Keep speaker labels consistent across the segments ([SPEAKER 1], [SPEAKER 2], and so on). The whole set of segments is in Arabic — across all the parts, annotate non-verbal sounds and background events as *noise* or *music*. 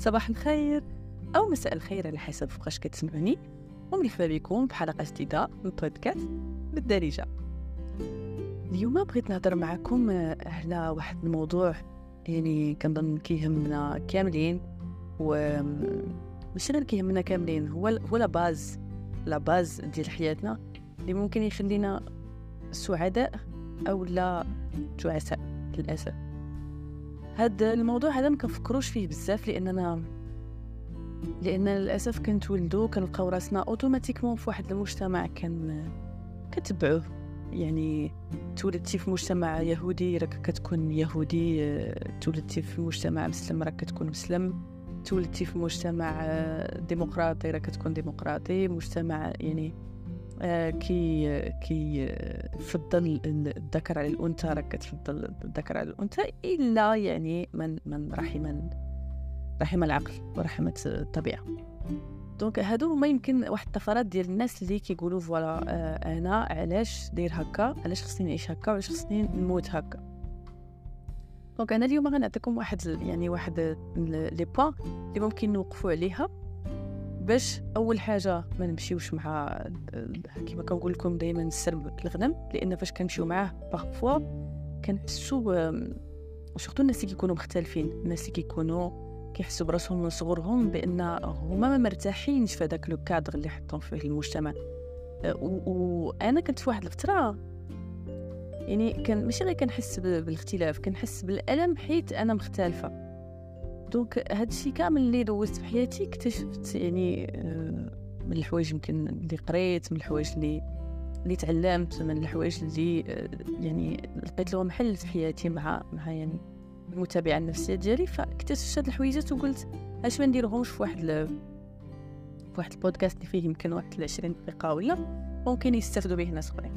[SPEAKER 1] صباح الخير أو مساء الخير على حسب فوقاش كتسمعوني. ومرحبا بكم بحلقة جديدة من بودكاست بالدارجة. اليوم بغيت نهضر معكم على واحد الموضوع يعني كنظن كيهمنا كاملين و ماشي غير كيهمنا كاملين هو هو لا باز لا باز ديال حياتنا اللي ممكن يخلينا سعداء أو لا تعساء للأسف. هاد الموضوع هذا ما كنفكروش فيه بزاف لاننا لأن للأسف كنتولدو كنلقاو راسنا automatiquement في واحد المجتمع كان كتبعوه. يعني تولدتي في مجتمع يهودي راك كتكون يهودي تولدتي في مجتمع مسلم راك كتكون مسلم. تولدتي في مجتمع ديمقراطي راك كتكون ديمقراطي. مجتمع يعني كي كي فضل الذكر على الأنثى راك كتفضل الذكر على الأنثى إلا يعني من من رحم رحم العقل ورحمت الطبيعة. donc هادو هما يمكن واحد الطفرات ديال الناس اللي كيقولوا voilà آه أنا علاش داير هكا؟ علاش خصني نعيش هكا؟ وعلاش خصني نموت هكا؟ donc أنا اليوم غنعطيكم واحد يعني واحد les points اللي ممكن نوقفوا عليها. باش أول حاجة ما نمشيوش مع كما كنقول لكم دائما السرب الغنم لأن فاش كنمشيو معاه parfois كنحسوا surtout الناس اللي كيكونوا مختلفين الناس اللي كيكونوا كيحسوا براسهم من صغرهم بأن هما ما مرتاحينش في هذاك le cadre اللي حطهم فيه المجتمع. وأنا كنت في واحد الفترة يعني كان ماشي غير كنحس بالاختلاف كنحس بالألم حيت أنا مختلفة. donc هادشي كامل اللي دوزت في حياتي اكتشفت يعني آه، من الحوايج يمكن اللي قريت من الحوايج اللي اللي تعلمت من الحوايج اللي آه، يعني لقيت لهم حل في حياتي مع مع يعني المتابعة النفسية ديالي. فاكتشفت هاد الحويجات وقلت اش ما نديرهمش في واحد في واحد البودكاست اللي فيه يمكن واحد 20 دقيقة ولا ممكن يستافدوا به ناس أخرين.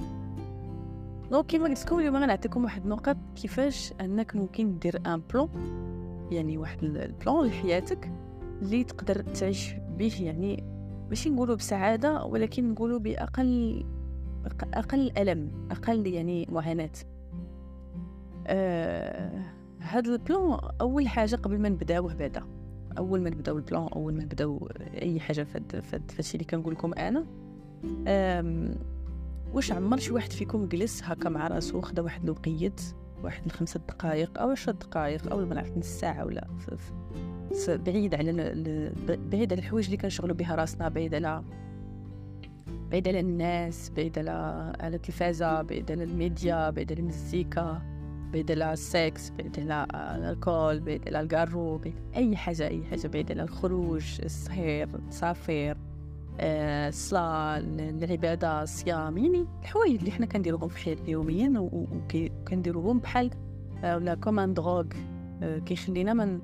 [SPEAKER 1] donc كيما قلت لكم اليوم غنعطيكم واحد النقط كيفاش أنك ممكن دير un plan يعني واحد ال plan لحياتك اللي تقدر تعيش به يعني ماشي نقولوا بسعادة ولكن نقولوا بأقل أقل ألم أقل يعني معاناة. آه هذا ال plan أول حاجة قبل ما نبداوه بعدا. أول ما نبداو ال plan أول ما نبداو أي حاجة فهاد فهاد الشيء اللي كنقول لكم أنا. واش عمر شي واحد فيكم جلس هكا مع راسو خدا واحد الوقيت واحد الخمسة دقائق أو عشر دقائق أو ما نعرف نص ساعة ولا بعيد على بعيد على الحوايج اللي كنشغلوا بها راسنا بعيد على بعيد على الناس بعيد على على التلفازة بعيد على الميديا بعيد على المزيكا بعيد على السكس بعيد على ال alcool بعيد على الكارو بعيد أي حاجة أي حاجة بعيد على الخروج السهير السافر آه، الصلاة العبادة الصيام يعني الحوايج اللي حنا كنديروهم في حياتنا يوميا وكنديروهم بحال آه، ولا comme une drogue آه، كيخلينا ما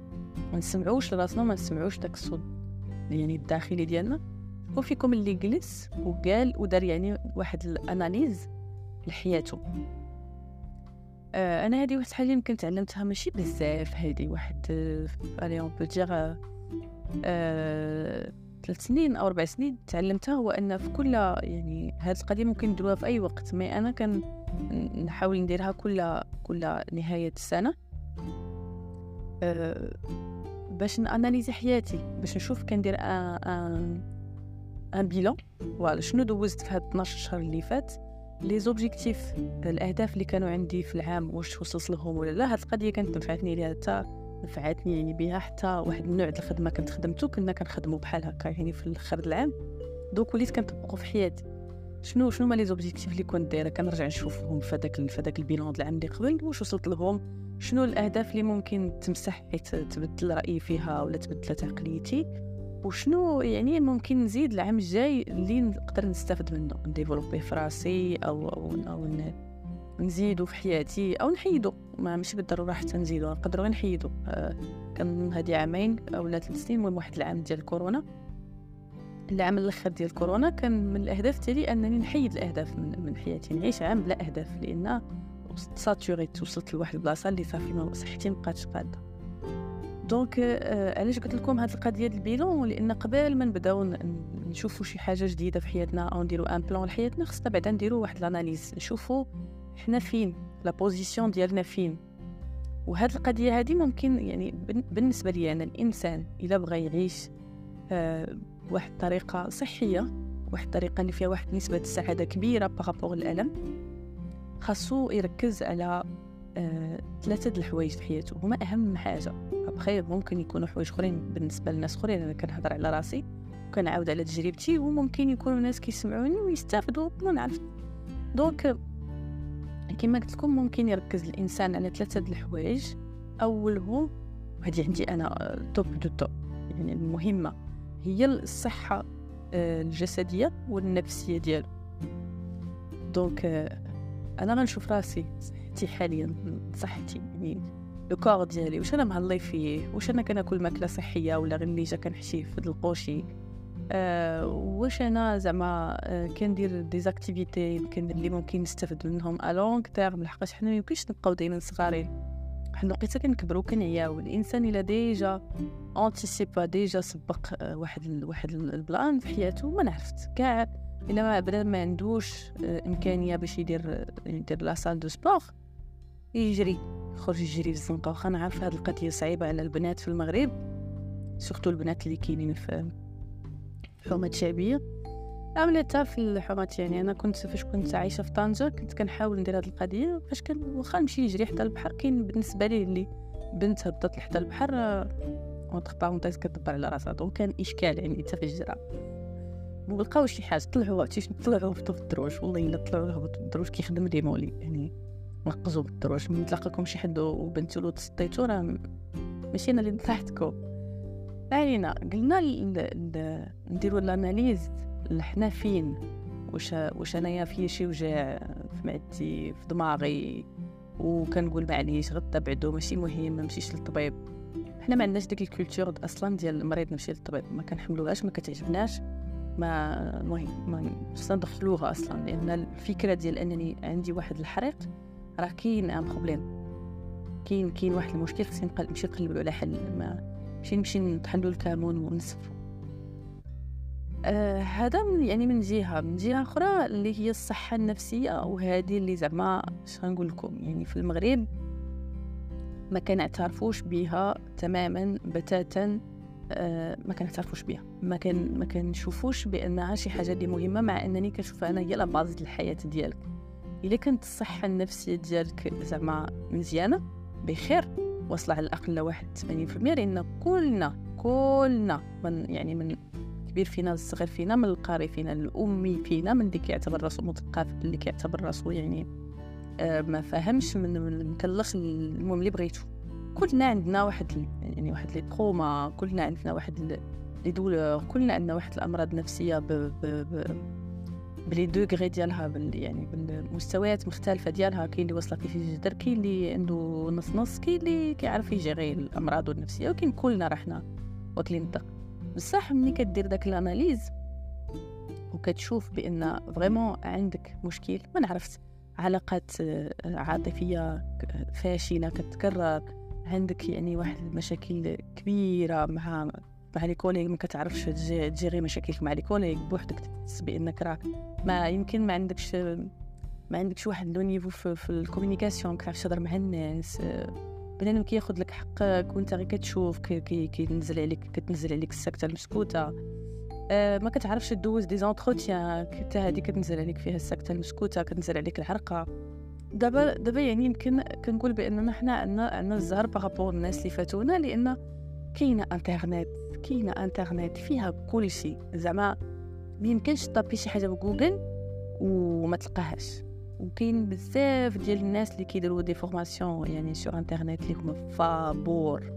[SPEAKER 1] نسمعوش لراسنا ما نسمعوش داك الصوت يعني الداخلي ديالنا. شكون فيكم اللي جلس وقال ودار يعني واحد l'analyse لحياته. آه أنا هذه واحد الحاجة يمكن تعلمتها ماشي بزاف هذه واحد allez un peu ثلاث سنين أو أربع سنين تعلمتها هو أن في كل يعني هذه القضية ممكن نديروها في أي وقت. ما أنا كان نحاول نديرها كل كل نهاية السنة. أه باش ن analyser حياتي باش نشوف كندير un un bilan voilà شنو دوزت في هاد 12 شهر اللي فات؟ les objectifs الأهداف اللي كانوا عندي في العام واش وصلت لهم ولا لا هاد القضية كانت نفعتني ليها حتى نفعتني يعني بها حتى واحد النوع ديال الخدمة كنت خدمته كنا كنخدمو بحال هكا يعني في الآخر العام. donc وليت كنطبقو في حياتي. شنو شنو هما les objectifs اللي كنت دايرة؟ كنرجع نشوفهم في هذاك في هذاك ال bilan العام اللي قبل واش وصلت لهم؟ شنو الأهداف اللي ممكن تمسح حيت تبدل رأيي فيها ولا تبدلت عقليتي وشنو يعني ممكن نزيد العام الجاي اللي نقدر نستافد منه ن développer في راسي أو أو, أو نزيدو في حياتي أو نحيدو. ما ماشي بالضرورة حتى نزيدو نقدروا غير نحيدو. آه كان هادي عامين ولا ثلاث سنين المهم واحد العام ديال كورونا. العام الأخر ديال كورونا كان من الأهداف ديالي أنني نحيد الأهداف من, من حياتي نعيش عام بلا أهداف لأن saturit وصلت لواحد البلاصة اللي صافي صحتي مبقاتش قادة. donc آه علاش قلت لكم هاد القضية ديال ال bilan؟ لأن قبل ما نبداو نشوفوا شي حاجة جديدة في حياتنا أو نديرو un plan لحياتنا خصنا بعدا نديرو واحد l'analyse نشوفوا حنا فين la position ديالنا فين وهذه القضية هذه ممكن يعني بالنسبة لي أنا الإنسان اذا بغى يعيش آه واحد الطريقة صحية واحد الطريقة اللي فيها واحد نسبه السعادة كبيرة par rapport الالم خاصو يركز على آه ثلاثة الحوايج في حياته. هما أهم حاجة. بخير ممكن يكونوا حوايج أخرين بالنسبة للناس أخرين. أنا كنهضر على راسي وكنعاود على تجربتي وممكن يكونوا ناس كيسمعوني ويستافدوا ما نعرف. donc كما قلت لكم ممكن يركز الإنسان على ثلاثة الحوايج. اولهم وهذه عندي أنا top du top يعني المهمة هي الصحة آه، الجسدية والنفسية ديالو. donc آه، أنا غنشوف راسي صحتي حاليا صحتي يعني le corps ديالي واش أنا مهلي فيه؟ واش أنا كناكل ماكلة صحية ولا غير اللي جا كنحشي في القوشي؟ واش أنا زعما أه كندير des activités يمكن اللي ممكن نستافد منهم à long terme لحقاش حنا ميمكنش نبقاو دايما صغارين. حنا لقيتا كنكبروا كنعياو الإنسان إلا ديجا انتيسيبا ديجا سبق أه واحد واحد البلان في حياته ما نعرفت. كاع إلا ما بدا ما عندوش أه إمكانية باش يدير يدير لا سال دو سبور يجري. يخرج يجري في الزنقه واخا نعرف هاد القضية صعيبة على البنات في المغرب سورتو البنات اللي كاينين في الحومات الشعبيه عملتها في الحومات يعني أنا كنت فاش كنت عايشة في طنجة كنت كنحاول ندير هاد القضية فاش كان واخا نمشي نجري حتى البحر كاين بالنسبة لي اللي بنت هبطت لحتى البحر اونتر بارونتيز كدبر على راسها. دونك كان إشكال يعني حتى في الجزيره وبقاو شي حاجة طلعوا عرفتي طلعوا هبطوا في الدروج والله إلا طلعوا هبطوا في الدروج كيخدم لي يعني نقزوا بالدروج من تلاقاكم شي حد وبنتو له تسطيتو راه ماشي أنا اللي نصحتكم. علينا قلنا نديرو الاناليز حنا فين؟ واش واش انايا في شي وجع في معدتي في دماغي؟ وكنقول معليش غدا بعدو ماشي مهم ما نمشيش للطبيب. حنا ما عندناش ديك ال culture أصلا ديال المريض نمشي للطبيب ما كنحملوهاش ما كتعجبناش ما المهم ما خصنا ندخلوها أصلا لأن الفكرة ديال أنني عندي واحد الحريق راه كاين un problème. كاين كاين واحد المشكل خصني نمشي نقلب على حل ما مشي نمشي نطحنلو الكامون ونصفو. آه هذا من يعني من جهة. من جهة أخرى اللي هي الصحة النفسية وهذه اللي زعما اش غنقول لكم يعني في المغرب ما كنعترفوش بها تماما بتاتا آه ما كنعترفوش بها ما كان ما كنشوفوش بأنها شي حاجة اللي مهمة مع أنني كنشوفها أنا هي لا باز الحياة ديالك. إلا كانت الصحة النفسية ديالك زعما مزيانة بخير. واصله على الأقل لواحد 80% لأن كلنا كلنا من يعني من كبير فينا الصغير فينا من القاري فينا الأمي فينا من اللي كيعتبر راسو مثقف اللي كيعتبر راسو يعني آه ما فهمش من المكلخ المهم اللي بغيتو. كلنا عندنا واحد يعني واحد les traumas كلنا عندنا واحد les douleurs كلنا عندنا واحد الأمراض نفسيه ب ب ب بلي degrés ديالها بال يعني بالمستويات مختلفة ديالها كاين اللي واصلة فيه في الجدر كاين اللي عنده نص نص كاين اللي كيعرف يجيري الأمراض النفسية وكاين كلنا رحنا واكلين الدق بصح ملي كدير داك les analyses وكتشوف بأن vraiment عندك مشكل ما نعرفت علاقات آه، عاطفية فاشلة كتكرر عندك يعني واحد المشاكل كبيرة مع مع les collègues ما كتعرفش تgérer مشاكلك مع les collègues بوحدك تحس بأنك راه ما يمكن ما عندكش ما عندكش واحد le niveau في, في ال communication كتعرفش تهضر مع الناس. بنادم كياخذ لك حقك وانت غير كتشوف كينزل كي عليك كتنزل عليك السكته المسكوته أه ما كتعرفش دوز des entretiens حتى هذه كتنزل عليك فيها السكته المسكوته كتنزل عليك الحرقة. دابا دابا يعني يمكن كنقول بأننا حنا عندنا عندنا الزهر par rapport الناس اللي فاتونا لأن كاينة إنترنت كاينة إنترنت فيها كل شيء. زعما ما يمكنش تtaper شي حاجة بجوجل وما تلقاهاش. وكاين بزاف ديال الناس اللي كيديروا des formations يعني sur internet اللي هما فابور.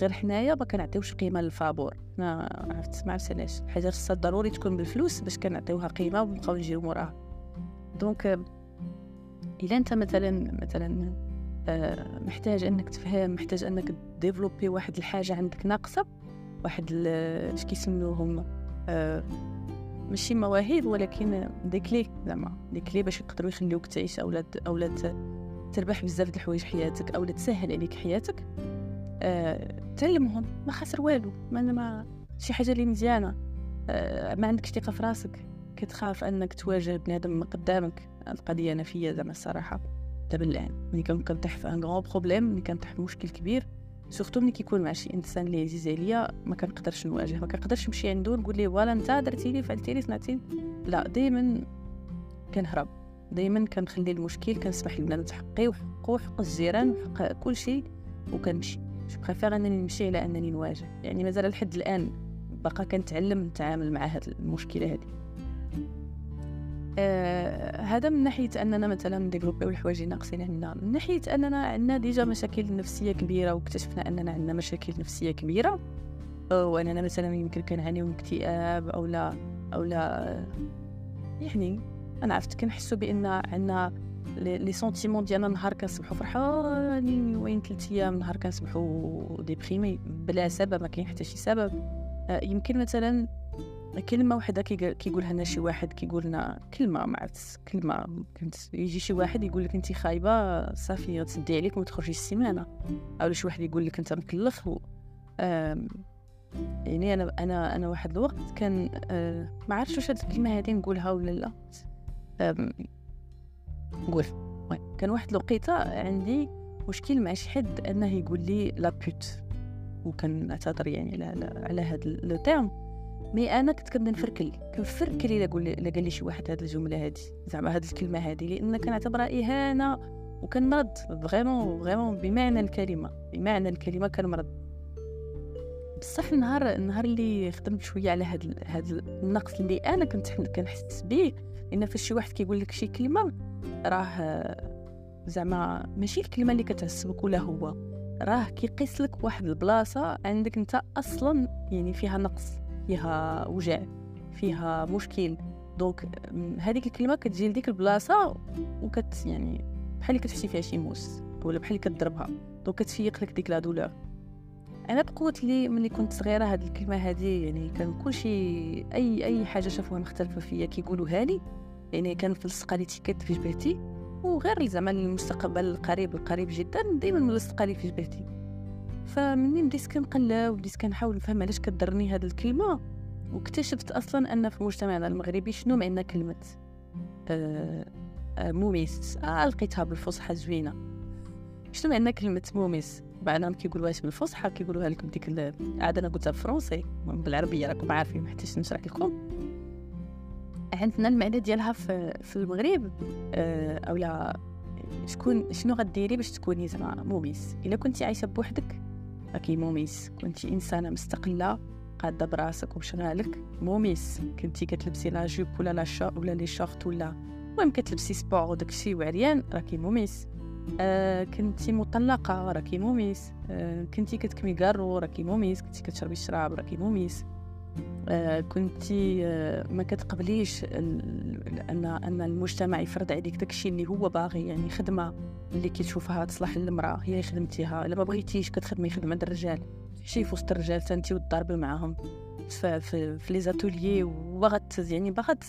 [SPEAKER 1] غير حنايا ما كنعطيوش قيمة للفابور. أنا عرفت ما عرفتش علاش. حاجة خصها ضروري تكون بالفلوس باش كنعطيوها قيمة ونبقاو نجيو موراها. donc إلا أنت مثلا مثلا محتاج إنك تفهم محتاج إنك développer واحد الحاجة عندك ناقصة واحد اش كيسموهم آه ماشي مواهب ولكن des clés زعما des clés باش يقدروا يخليوك تعيش اولا اولا تربح بزاف د الحوايج حياتك اولا تسهل عليك حياتك. آه تعلمهم ما خسر والو ما, ما شي حاجة اللي مزيانة. آه ما عندكش ثقة في راسك. كتخاف إنك تواجه بنادم قدامك. القضية أنا فيا زعما الصراحة. دابا الان ملي كنطيح في un grand problème ملي كنطيح في مشكل كبير. surtout ملي كيكون مع شي إنسان اللي عزيز عليا ما كنقدرش نواجه. ما كنقدرش نمشي عنده نقول ليه voilà أنت درتي لي فعلتي لي صنعتي لا دائما كنهرب. دائما كنخلي المشكل كنسمح ليه فحقي وحقو حق الجيران وحق كل شيء وكنمشي. je préfère أنني نمشي على أنني نواجه. يعني مازال لحد الآن باقا كنتعلم نتعامل مع هاد المشكلة هذه آه هذا من ناحية أننا مثلا نdévelopperيو الحوايج اللي ناقصين عندنا. من ناحية أننا عندنا déjà مشاكل نفسية كبيرة واكتشفنا أننا عندنا مشاكل نفسية كبيرة. واننا مثلا يمكن كنعانيو من اكتئاب أو لا أو لا. يعني أنا عرفت كنحسوا بأن عندنا les sentiments ديالنا نهار كنصبحوا فرحانين ومن ثلاث أيام نهار كنصبحوا déprimés بلا سبب ما كاين حتى شي سبب. آه، يمكن مثلا كلمة وحدة كيقولها لنا شي واحد كيقول لنا كلمة ما كلمة. كنت يجي شي واحد يقول لك انت خايبة صافي غتسدي عليك وما تخرجيش السيمانة. أو شي واحد يقول لك أنت مكلخ و... يعني أنا أنا أنا واحد الوقت كان آه ما عرفتش واش هاد الكلمة هادي نقولها ولا لا. نقول كان واحد الوقيتة عندي مشكل مع شي حد أنه يقول لي لا بوت وكان اعتذر يعني على على هذا لو مي أنا كنت كنبدا نفركل كنفركل إلا قول إلا قال لي شي واحد هذه الجملة هذه زعما هذه الكلمة هذه لأن كنعتبرها إهانة وكنمرض vraiment vraiment بمعنى الكلمة بمعنى الكلمة كنمرض بصح النهار النهار اللي خدمت شوية على هذا هذا النقص اللي أنا كنت كنحس به لأن فاش شي واحد كيقول لك شي كلمة راه زعما ماشي الكلمة اللي كتعصبك ولا هو راه كيقيس لك واحد البلاصة عندك أنت أصلا يعني فيها نقص. فيها وجع فيها مشكل. دونك هذيك الكلمة كتجي لديك البلاصة وكت يعني بحال اللي كتحسي فيها شي موس ولا بحال اللي كتضربها. دونك كتفيق لك ديك لا دولور. أنا بقوت لي ملي كنت صغيرة هاد الكلمة هذه يعني كان كلشي أي أي حاجة شافوها مختلفة فيا كيقولوها لي. يعني كان في لصقه لي تيكيت في جبهتي وغير زعما المستقبل القريب القريب جدا دائما ملصقه لي في جبهتي. فمنين بديت كنقلا وبديت كنحاول نفهم علاش كضرني هذه الكلمة؟ واكتشفت أصلا أن في مجتمعنا المغربي شنو معنى كلمة؟ آه آه موميس آه لقيتها بالفصحى زوينة. شنو معنى كلمة موميس بعضهم كيقولوها بالفصحى كيقولوها لكم ديك عاد أنا قلتها بالفرنسي بالعربية راكم عارفين ما حتىش نشرح لكم. عندنا المعنى ديالها في, في المغرب. آه اولا شكون شنو غديري باش تكوني زعما موميس إلا كنتي عايشة بوحدك؟ راكي موميس كنتي إنسانة مستقلة قادة براسك وبشغالك موميس كنتي كتلبسي la jupe ولا لا ولا les shorts ولا. المهم كتلبسي sport وداكشي وعريان راكي موميس. آه كنتي مطلقة راكي موميس. آه كنتي كتكمي گارو راكي موميس. كنتي كتشربي الشراب راكي موميس. آه كنتي آه ما كتقبليش أن أن المجتمع يفرض عليك داكشي اللي هو باغي يعني خدمة اللي كتشوفها تصلح للمرأة هي خدمتيها. إلا ما بغيتيش كتخدمي خدمة الرجال. شي في وسط الرجال انت وتضاربي معاهم في في, les ateliers وبغات يعني بغات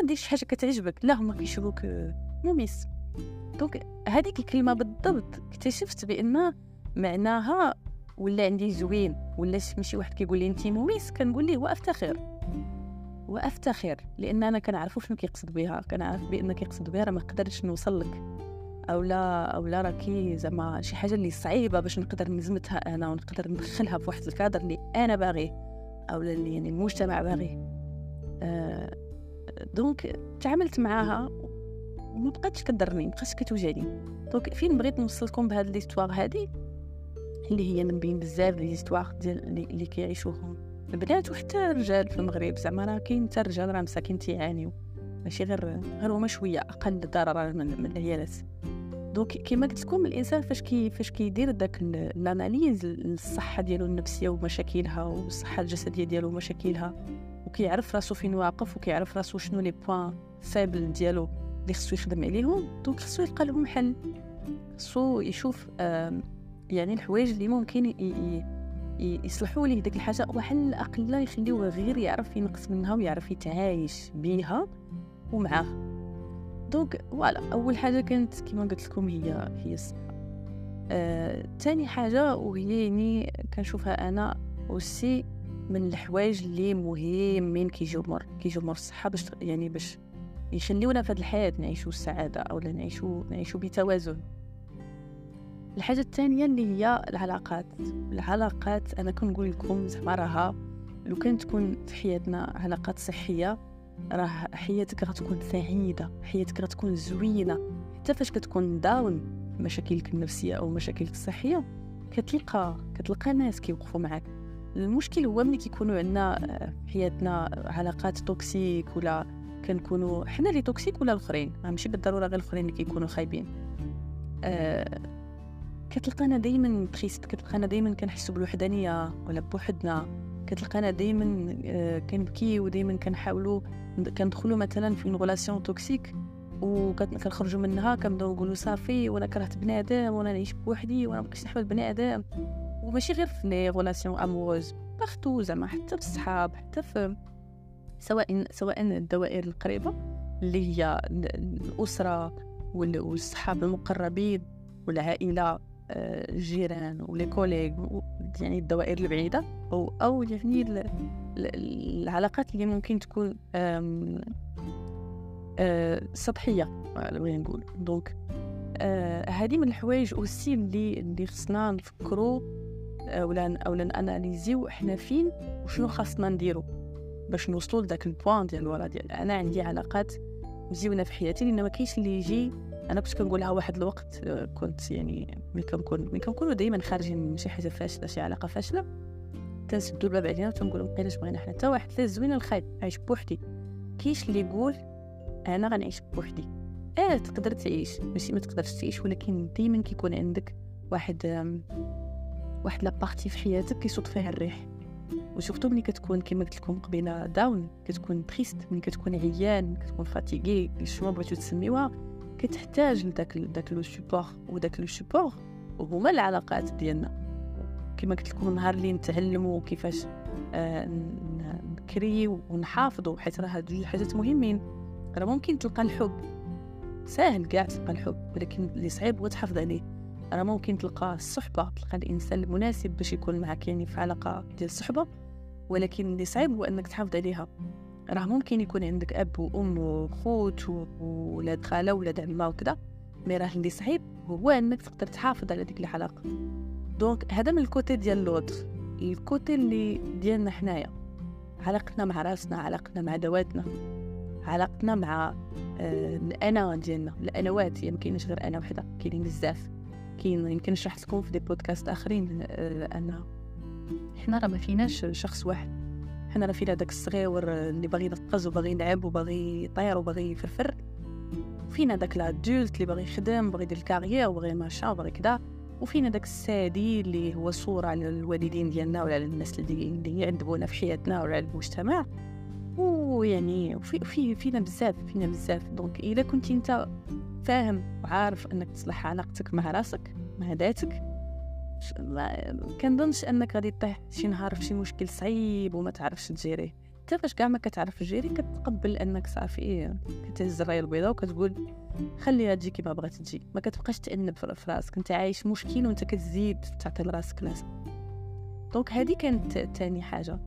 [SPEAKER 1] غدير شي حاجة كتعجبك. لا هما كيشوفوك موميس donc هذيك الكلمة بالضبط اكتشفت بأن معناها ولا عندي زوين ولا ماشي واحد كيقول لي انت موميس كنقول ليه وافتخر وافتخر لأن أنا كنعرفو شنو كيقصد بها كنعرف بأن كيقصد بها راه ما نقدرش نوصل لك أو لا أو لا راكي زعما شي حاجة اللي صعيبة باش نقدر نزمتها أنا ونقدر ندخلها في واحد الكادر اللي أنا باغيه أو اللي يعني المجتمع باغيه. آه donc تعاملت معاها وما بقاتش كضرني ما بقاتش كتوجعني. donc فين بغيت نوصلكم بهاد l'histoire هادي؟ اللي هي من بين بزاف les histoires ديال اللي كيعيشوهم. البنات وحتى الرجال في المغرب زعما راه كاين حتى الرجال راه مساكين تيعانيو. ماشي غير غير هما شوية أقل ضررا من, من العيالات. donc كيما قلت لكم الإنسان فاش كي فاش كيدير داك ال analyse الصحه ديالو النفسية ومشاكلها والصحة الجسدية ديالو ومشاكلها وكيعرف راسو فين واقف وكيعرف راسو شنو les points faibles ديالو اللي خصو يخدم عليهم donc خصو يلقى لهم حل. خصو يشوف يعني الحوايج اللي ممكن يصلحوا ليه ديك الحاجة. وعلى الأقل يخليوه غير يعرف ينقص منها ويعرف يتعايش بيها ومعاه. donc voilà أول حاجة كانت كما قلت لكم هي هي الصحة. آه، حاجة وهي يعني كنشوفها أنا aussi من الحوايج اللي مهمين كيجيو مور كيجيو مور الصحة باش يعني باش يخليونا في هذه الحياة نعيشوا السعادة أو نعيشوا نعيشوا بتوازن. الحاجة الثانية اللي هي العلاقات. العلاقات أنا كنقول لكم زعما راها لو كان تكون في حياتنا علاقات صحية راه حياتك غتكون سعيدة حياتك غتكون زوينة. حتى فاش كتكون down مشاكلك النفسية أو مشاكلك الصحية كتلقى كتلقى ناس كيوقفوا معاك. المشكل هو ملي كيكونوا عندنا في حياتنا علاقات toxiques ولا كنكونوا حنا اللي toxiques ولا الآخرين. ماشي بالضرورة غير الآخرين اللي كيكونوا خايبين. أه كتلقانا دائما triste كتلقانا دائما كنحسوا بالوحدانية ولا بوحدنا. كتلقانا دائما آه، كنبكيو ودائما كنحاولوا كندخلوا مثلا في relation toxique وكنخرجوا منها كنبداو نقولوا صافي وأنا كرهت بنادم وأنا نعيش بوحدي وأنا مبقيتش نحمل بنادم وماشي غير في les relations amoureuses partout زعما حتى في الصحاب حتى في سواء سواء الدوائر القريبة اللي هي الأسرة والصحاب المقربين والعائلة. الجيران ولي يعني الدوائر البعيدة أو أو يعني العلاقات اللي ممكن تكون آه، سطحية بغينا نقول. donc هذه من الحوايج aussi اللي اللي خصنا نفكروا آه، ولا اولا اناليزيو حنا فين وشنو خاصنا نديرو باش نوصلوا لذاك ال point ديال ورا ديال أنا عندي علاقات مزيونة في حياتي لأن ما كاينش اللي يجي أنا كنت كنقولها واحد الوقت آه، كنت يعني ملي كنكون ملي كنكونوا دائما خارجين من شي حاجة فاشلة شي علاقة فاشلة تنسدو الباب علينا وتنقولوا مبقيناش بغينا حنا. حتى واحد لا زوين الخايب عايش بوحدي. كاينش اللي يقول أنا غنعيش بوحدي. آه تقدر تعيش. ماشي ما تقدرش تعيش ولكن دائما كيكون عندك واحد واحد la partie في حياتك كيصوت فيها الريح. وشفتو ملي كتكون كما قلت لكم قبيلة down كتكون triste ملي كتكون عيان كتكون fatigué شنو بغيتو تسميوها؟ كتحتاج لداك داك le support وداك le support وهما العلاقات ديالنا. كما قلت لكم النهار اللي نتعلموا كيفاش آه نكري ونحافظوا حيت راه هاد جوج حاجات مهمين. راه ممكن تلقى الحب. ساهل كاع تلقى الحب ولكن اللي صعيب هو تحافظ عليه. راه ممكن تلقى الصحبة تلقى الإنسان المناسب باش يكون معك يعني في علاقة ديال الصحبة ولكن اللي صعيب هو أنك تحافظ عليها. راه ممكن يكون عندك أب وأم وخوت وولاد خالة وولاد عمة وكذا mais راه اللي صعيب هو إنك تقدر تحافظ على ديك العلاقه donc هذا من ال côté ديال l'autre ال côté اللي ديالنا حنايا. علاقتنا مع راسنا علاقتنا مع ذواتنا علاقتنا مع آه الأنا ديالنا الأنوات يعني كاينش غير أنا وحدة كاينين بزاف. كاين يمكن شرحت لكم في des podcasts آخرين آه ان حنا راه ما فيناش شخص واحد. حنا راه فينا داك الصغيور اللي باغي ينقز وباغي يلعب وباغي يطير وباغي يفرفر. فينا داك l'adulte اللي باغي يخدم باغي يدير ال carrière وباغي ماشا وباغي كدا. وفينا داك السادي اللي هو صورة على الوالدين ديالنا ولا على الناس اللي يعذبونا في حياتنا ولا على المجتمع. ويعني وفي في فينا بزاف فينا بزاف. donc إلا كنت أنت فاهم وعارف أنك تصلح علاقتك مع راسك مع ذاتك ما كنظنش أنك غادي طيح شي نهار في شي مشكل صعيب وما تعرفش تجيريه. حتى فاش كاع ما كتعرف تجيري كتقبل أنك صافي كتهز الرايه البيضاء وكتقول خليها تجي كيما بغات تجي. ما كتبقاش تأنب في راسك. أنت عايش مشكل وأنت كتزيد تعطي لراسك لازم donc هذه كانت تاني حاجة.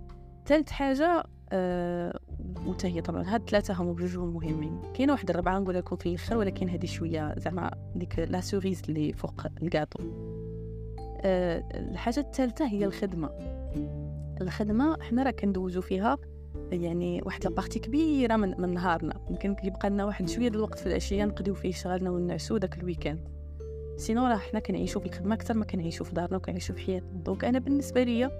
[SPEAKER 1] ثالث حاجة آه وتا هي طبعا هاد ثلاثة هما بجوجهم مهمين. كاينة واحدة الرابعه نقول لكم في الآخر ولكن هذه شوية زعما ديك la cerise اللي فوق الكاطو. آه، الحاجة الثالثة هي الخدمة. الخدمة حنا راه كندوزو فيها يعني واحد la partie كبيرة من, من نهارنا. يمكن كيبقى لنا واحد شوية د الوقت في العشية نقضيو فيه شغلنا ونعسو داك ال weekend. sinon راه حنا كنعيشو في الخدمة أكثر ما كنعيشو في دارنا وكنعيشو في حياتنا. donc أنا بالنسبة ليا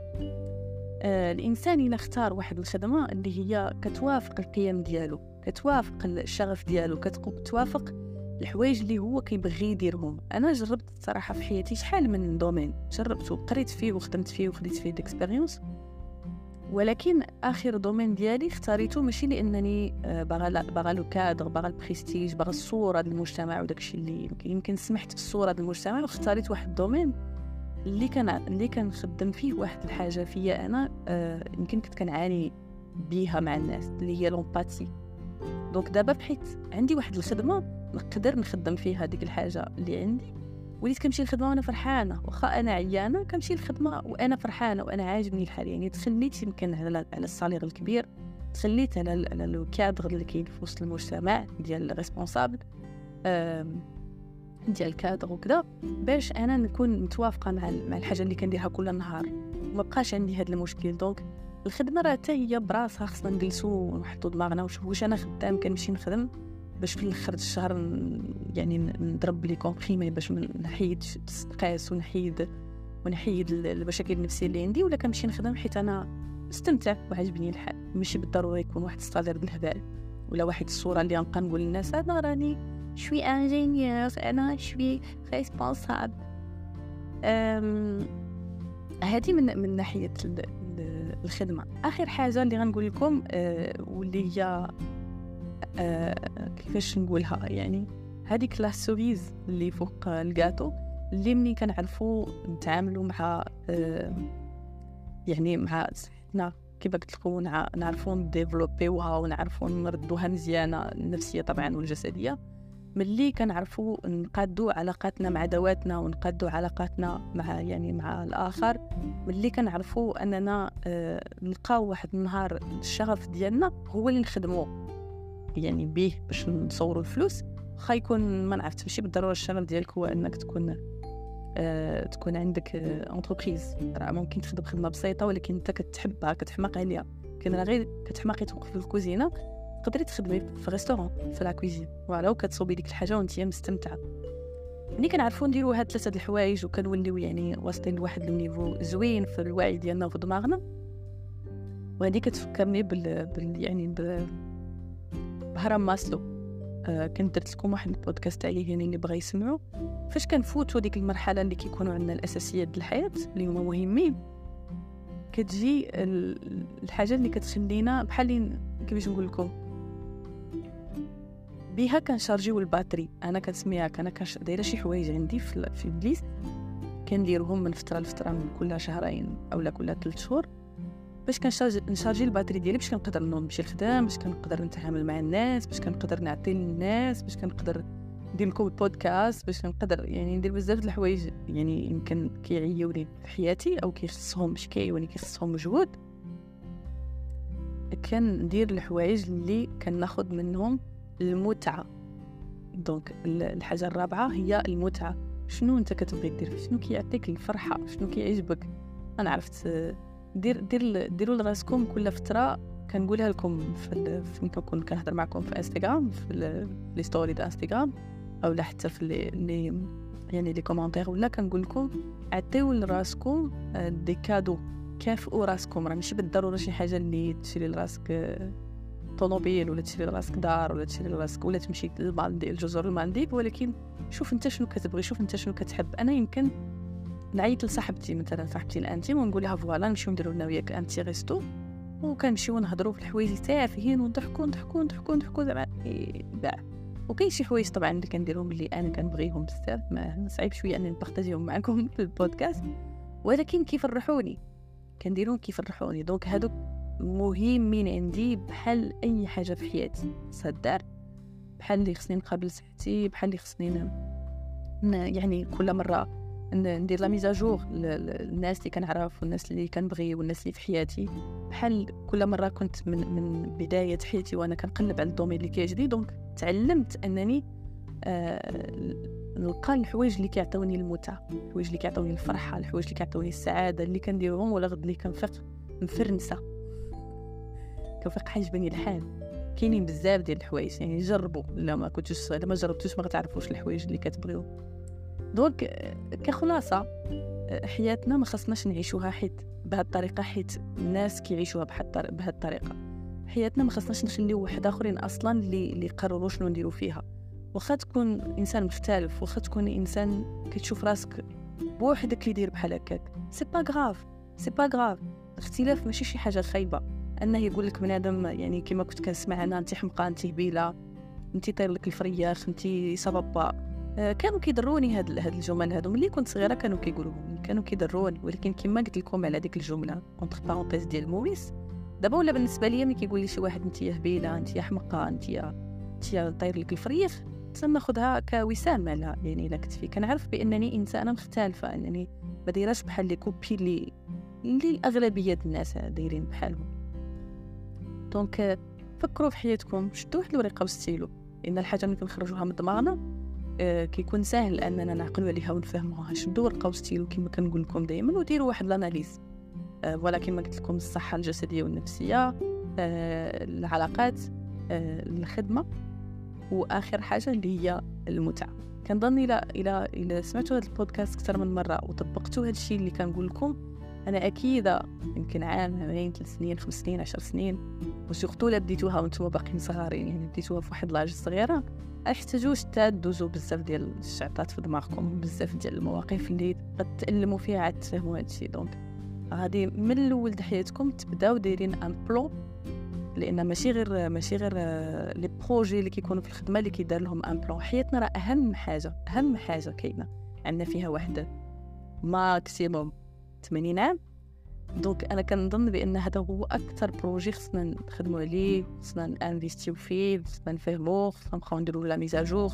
[SPEAKER 1] آه الإنسان إلا اختار واحد الخدمة اللي هي كتوافق القيم ديالو كتوافق الشغف ديالو كتوافق الحوايج اللي هو كيبغي يديرهم. أنا جربت صراحة في حياتي شحال من domaine. جربت وقريت فيه وخدمت فيه وخديت فيه d'expérience ولكن آخر domaine ديالي اختاريته ماشي لأنني آه، باغا باغا le cadre باغا البريستيج باغا الصورة ديال المجتمع وداكشي اللي يمكن سمحت في الصورة ديال المجتمع واختاريت واحد ال domaine اللي كان اللي كنخدم فيه واحد الحاجة فيا أنا آه، يمكن كنت كنعاني بيها مع الناس اللي هي l'empathie donc دابا بحيت عندي واحد الخدمة نقدر نخدم فيها هذيك الحاجة اللي عندي. وليت كنمشي للخدمة وأنا فرحانة واخا أنا عيانة كنمشي للخدمة وأنا فرحانة وأنا عاجبني الحال. يعني تخليت يمكن على على ال salaire الكبير تخليت على على le cadre اللي كاين في وسط المجتمع ديال responsable ديال الكادر وكذا باش أنا نكون متوافقة مع مع الحاجة اللي كنديرها كل نهار. وما بقاش عندي هذا المشكل. donc الخدمة راه حتى هي براسها خصنا نجلسو ونحطو دماغنا ونشوفو واش أنا خدام كنمشي نخدم باش في الآخر الشهر يعني نضرب les comprimés باش نحيد stress ونحيد ونحيد المشاكل النفسية اللي عندي ولا كنمشي نخدم حيت أنا استمتع وعجبني الحال. ماشي بالضروره يكون واحد ال salaire بالهبال ولا واحد الصورة اللي غنبقى نقول للناس أنا راني je suis ingénieur أنا je suis responsable هذه من من ناحية الخدمة. آخر حاجة اللي غنقول لكم أه واللي هي أه كيفاش نقولها؟ يعني هذيك la cerise اللي فوق الكاتو اللي مني كنعرفوا نتعاملوا مع أه يعني مع صحتنا كيف قلت لكم نعرفوا نديفلوبيوها ونعرفوا نردوها مزيانة النفسية طبعا والجسدية. ملي كنعرفوا نقادوا علاقاتنا مع ذواتنا ونقادوا علاقاتنا مع يعني مع الآخر ملي كنعرفوا أننا آه نلقاو واحد النهار الشغف ديالنا هو اللي نخدمو يعني به باش نصوروا الفلوس واخا يكون ما نعرفش ماشي بالضرورة الشغف ديالك هو أنك تكون آه تكون عندك entreprise آه راه ممكن تخدم خدمة بسيطة ولكن أنت كتحبها كتحماق عليها. كان غير كتحماقي توقف في الكوزينة. تقدري تخدمي في restaurant في la cuisine voilà وكتصوبي ديك الحاجة وانت مستمتعة. ملي كنعرفو نديرو هاد ثلاثة د الحوايج وكنوليو يعني واصلين لواحد ال niveau زوين في الوعي ديالنا وفي دماغنا. وهادي كتفكرني بال, بال... يعني ب... بهرم ماسلو. آه كنت درت لكم واحد البودكاست عليه يعني اللي بغى يسمعوا فاش كنفوتوا ديك المرحلة اللي كيكونوا عندنا الاساسيات د الحياة اللي هما مهمين كتجي الحاجة اللي كتخلينا بحال كيفاش نقول لكم؟ بها كنشارجيو ال batterie أنا كنسميها أنا دايرة شي حوايج عندي في, في بليس كنديرهم من فترة لفترة من كل شهرين اولا كل ثلاث شهور. باش كنشارجي نشارجي ال batterie ديالي باش كنقدر نمشي للخدمة باش كنقدر نتعامل مع الناس باش كنقدر نعطي للناس باش كنقدر ندير لكم البودكاست باش كنقدر يعني ندير بزاف د الحوايج يعني يمكن كيعيوني في حياتي أو كيخصهم مش كيعيوني كيخصهم مجهود. كندير الحوايج اللي كناخذ منهم المتعة. donc الحاجة الرابعة هي المتعة. شنو أنت كتبغي دير؟ شنو كيعطيك الفرحة؟ شنو كيعجبك؟ أنا عرفت دير دير ديروا لراسكم كل فترة كنقولها لكم في فين كنكون كنهضر معكم في انستغرام في les stories د انستغرام أو حتى في les يعني les commentaires ولا كنقول لكم عطيو لراسكم des cadeaux. كافئوا راسكم. راه ماشي بالضرورة شي حاجة اللي تشري لراسك طوموبيل ولا تشري لراسك دار ولا تشري لراسك ولا تمشي للمالديف الجزر المالديف ولكن شوف انت شنو كتبغي شوف انت شنو كتحب. أنا يمكن نعيط لصاحبتي مثلا صاحبتي ال intime ونقول لها voilà نمشيو نديرو لنا وياك un petit resto وكنمشيو نهضروا في الحوايج تافهين ونضحكوا نضحكوا نضحكوا نضحكوا زعما وكاين شي حوايج طبعا اللي كنديرهم اللي أنا كنبغيهم بزاف ما صعيب شوية اني نبارطاجيهم معكم *laughs* في البودكاست. ولكن كيفرحوني كنديرهم كيفرحوني donc هادوك مهمين عندي بحال أي حاجة في حياتي. صدار بحال اللي خصني نقابل صحتي بحال اللي خصني يعني كل مرة ندير la mise à jour للناس اللي كنعرف والناس اللي كنبغي والناس اللي في حياتي. بحال كل مرة كنت من من بداية حياتي وأنا كنقلب على ال domaine اللي كيعجبني donc تعلمت أنني آه نلقى الحوايج اللي كيعطيوني المتعة الحوايج اللي كيعطيوني الفرحة الحوايج اللي كيعطيوني السعادة اللي كنديرهم ولا غد اللي كنفيق مفرنسه كنفيق عاجبني الحال. كاينين بزاف ديال الحوايج يعني جربوا. الا ما كنتوش الا ما جربتوش ما غتعرفوش الحوايج اللي كتبغيو. donc كخلاصة حياتنا ما خصناش نعيشوها حيت بهذه الطريقة حيت الناس كيعيشوها بهذه الطريقة. حياتنا ما خصناش نخليو واحد آخرين أصلا اللي اللي يقرروا شنو نديرو فيها. واخا تكون إنسان مختلف واخا تكون إنسان كتشوف راسك بوحدك اللي يدير بحال هكاك. c'est pas grave c'est pas grave الاختلاف ماشي شي حاجة خايبة. أنه يقول لك بنادم يعني كما كنت كنسمع أنا انت حمقى انت هبيلة انت طير لك الفرياخ انت سبابا آه كانوا كيضروني هاد هاد الجمل هادو. ملي كنت صغيرة كانوا كيقولوهم كانوا كيضروني ولكن كما قلت لكم على ديك الجملة entre parenthèses ديال موريس دابا ولا بالنسبة ليا ملي كيقول لي شي واحد انت هبيلة انت حمقى انت انت طير لك الفريخ ناخذها كوسام على يعني إلا كتفي كنعرف بأنني إنسانة مختلفة. انني ما دايراش بحال les copies اللي اللي الاغلبيه الناس دايرين بحالهم. donc فكروا في حياتكم شدوا واحد الورقة وستيلو لأن الحاجة اللي كنخرجوها من دماغنا آه كيكون سهل أننا نعقلوا عليها ونفهموها. شدوا ورقة وستيلو كما كنقول لكم دائما وديروا واحد ال analyse. آه ولكن ما قلت لكم الصحة الجسدية والنفسية آه العلاقات آه الخدمة. وآخر حاجة اللي هي المتعة. كنظن إلى إلى إلى سمعتوا هذا البودكاست أكثر من مرة وطبقتوا هذا الشيء اللي كنقول لكم أنا أكيدة يمكن عام عامين ثلاث سنين خمس سنين عشر سنين. و surtout لا بديتوها وأنتم باقيين صغارين يعني بديتوها في واحد l'âge صغيرة. احتاجوش تدوزوا بزاف ديال الشعطات في دماغكم بزاف ديال المواقف اللي قد تألموا فيها عاد تفهموا هادشي. donc غادي من الأول حياتكم تبداو دايرين un plan لأن ماشي غير ماشي غير les projets اللي كيكونوا في الخدمة اللي كيدار لهم un plan حياتنا راه أهم حاجة أهم حاجة كاينة. عندنا فيها واحد maximum 80 عام donc أنا كنظن بأن هذا هو أكثر projet خصنا نخدموا عليه خصنا investi و فيه خصنا نفهموه خصنا نبقاو نديرو la mise à jour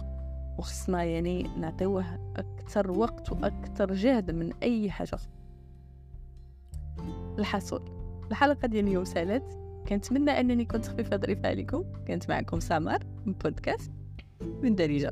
[SPEAKER 1] وخصنا يعني نعطيوه أكثر وقت وأكثر جهد من أي حاجة. الحصول. الحلقة ديال اليوم سالت كنتمنى أنني كنت خفيفة ظريفة عليكم. كانت معكم سمر من بودكاست من درجه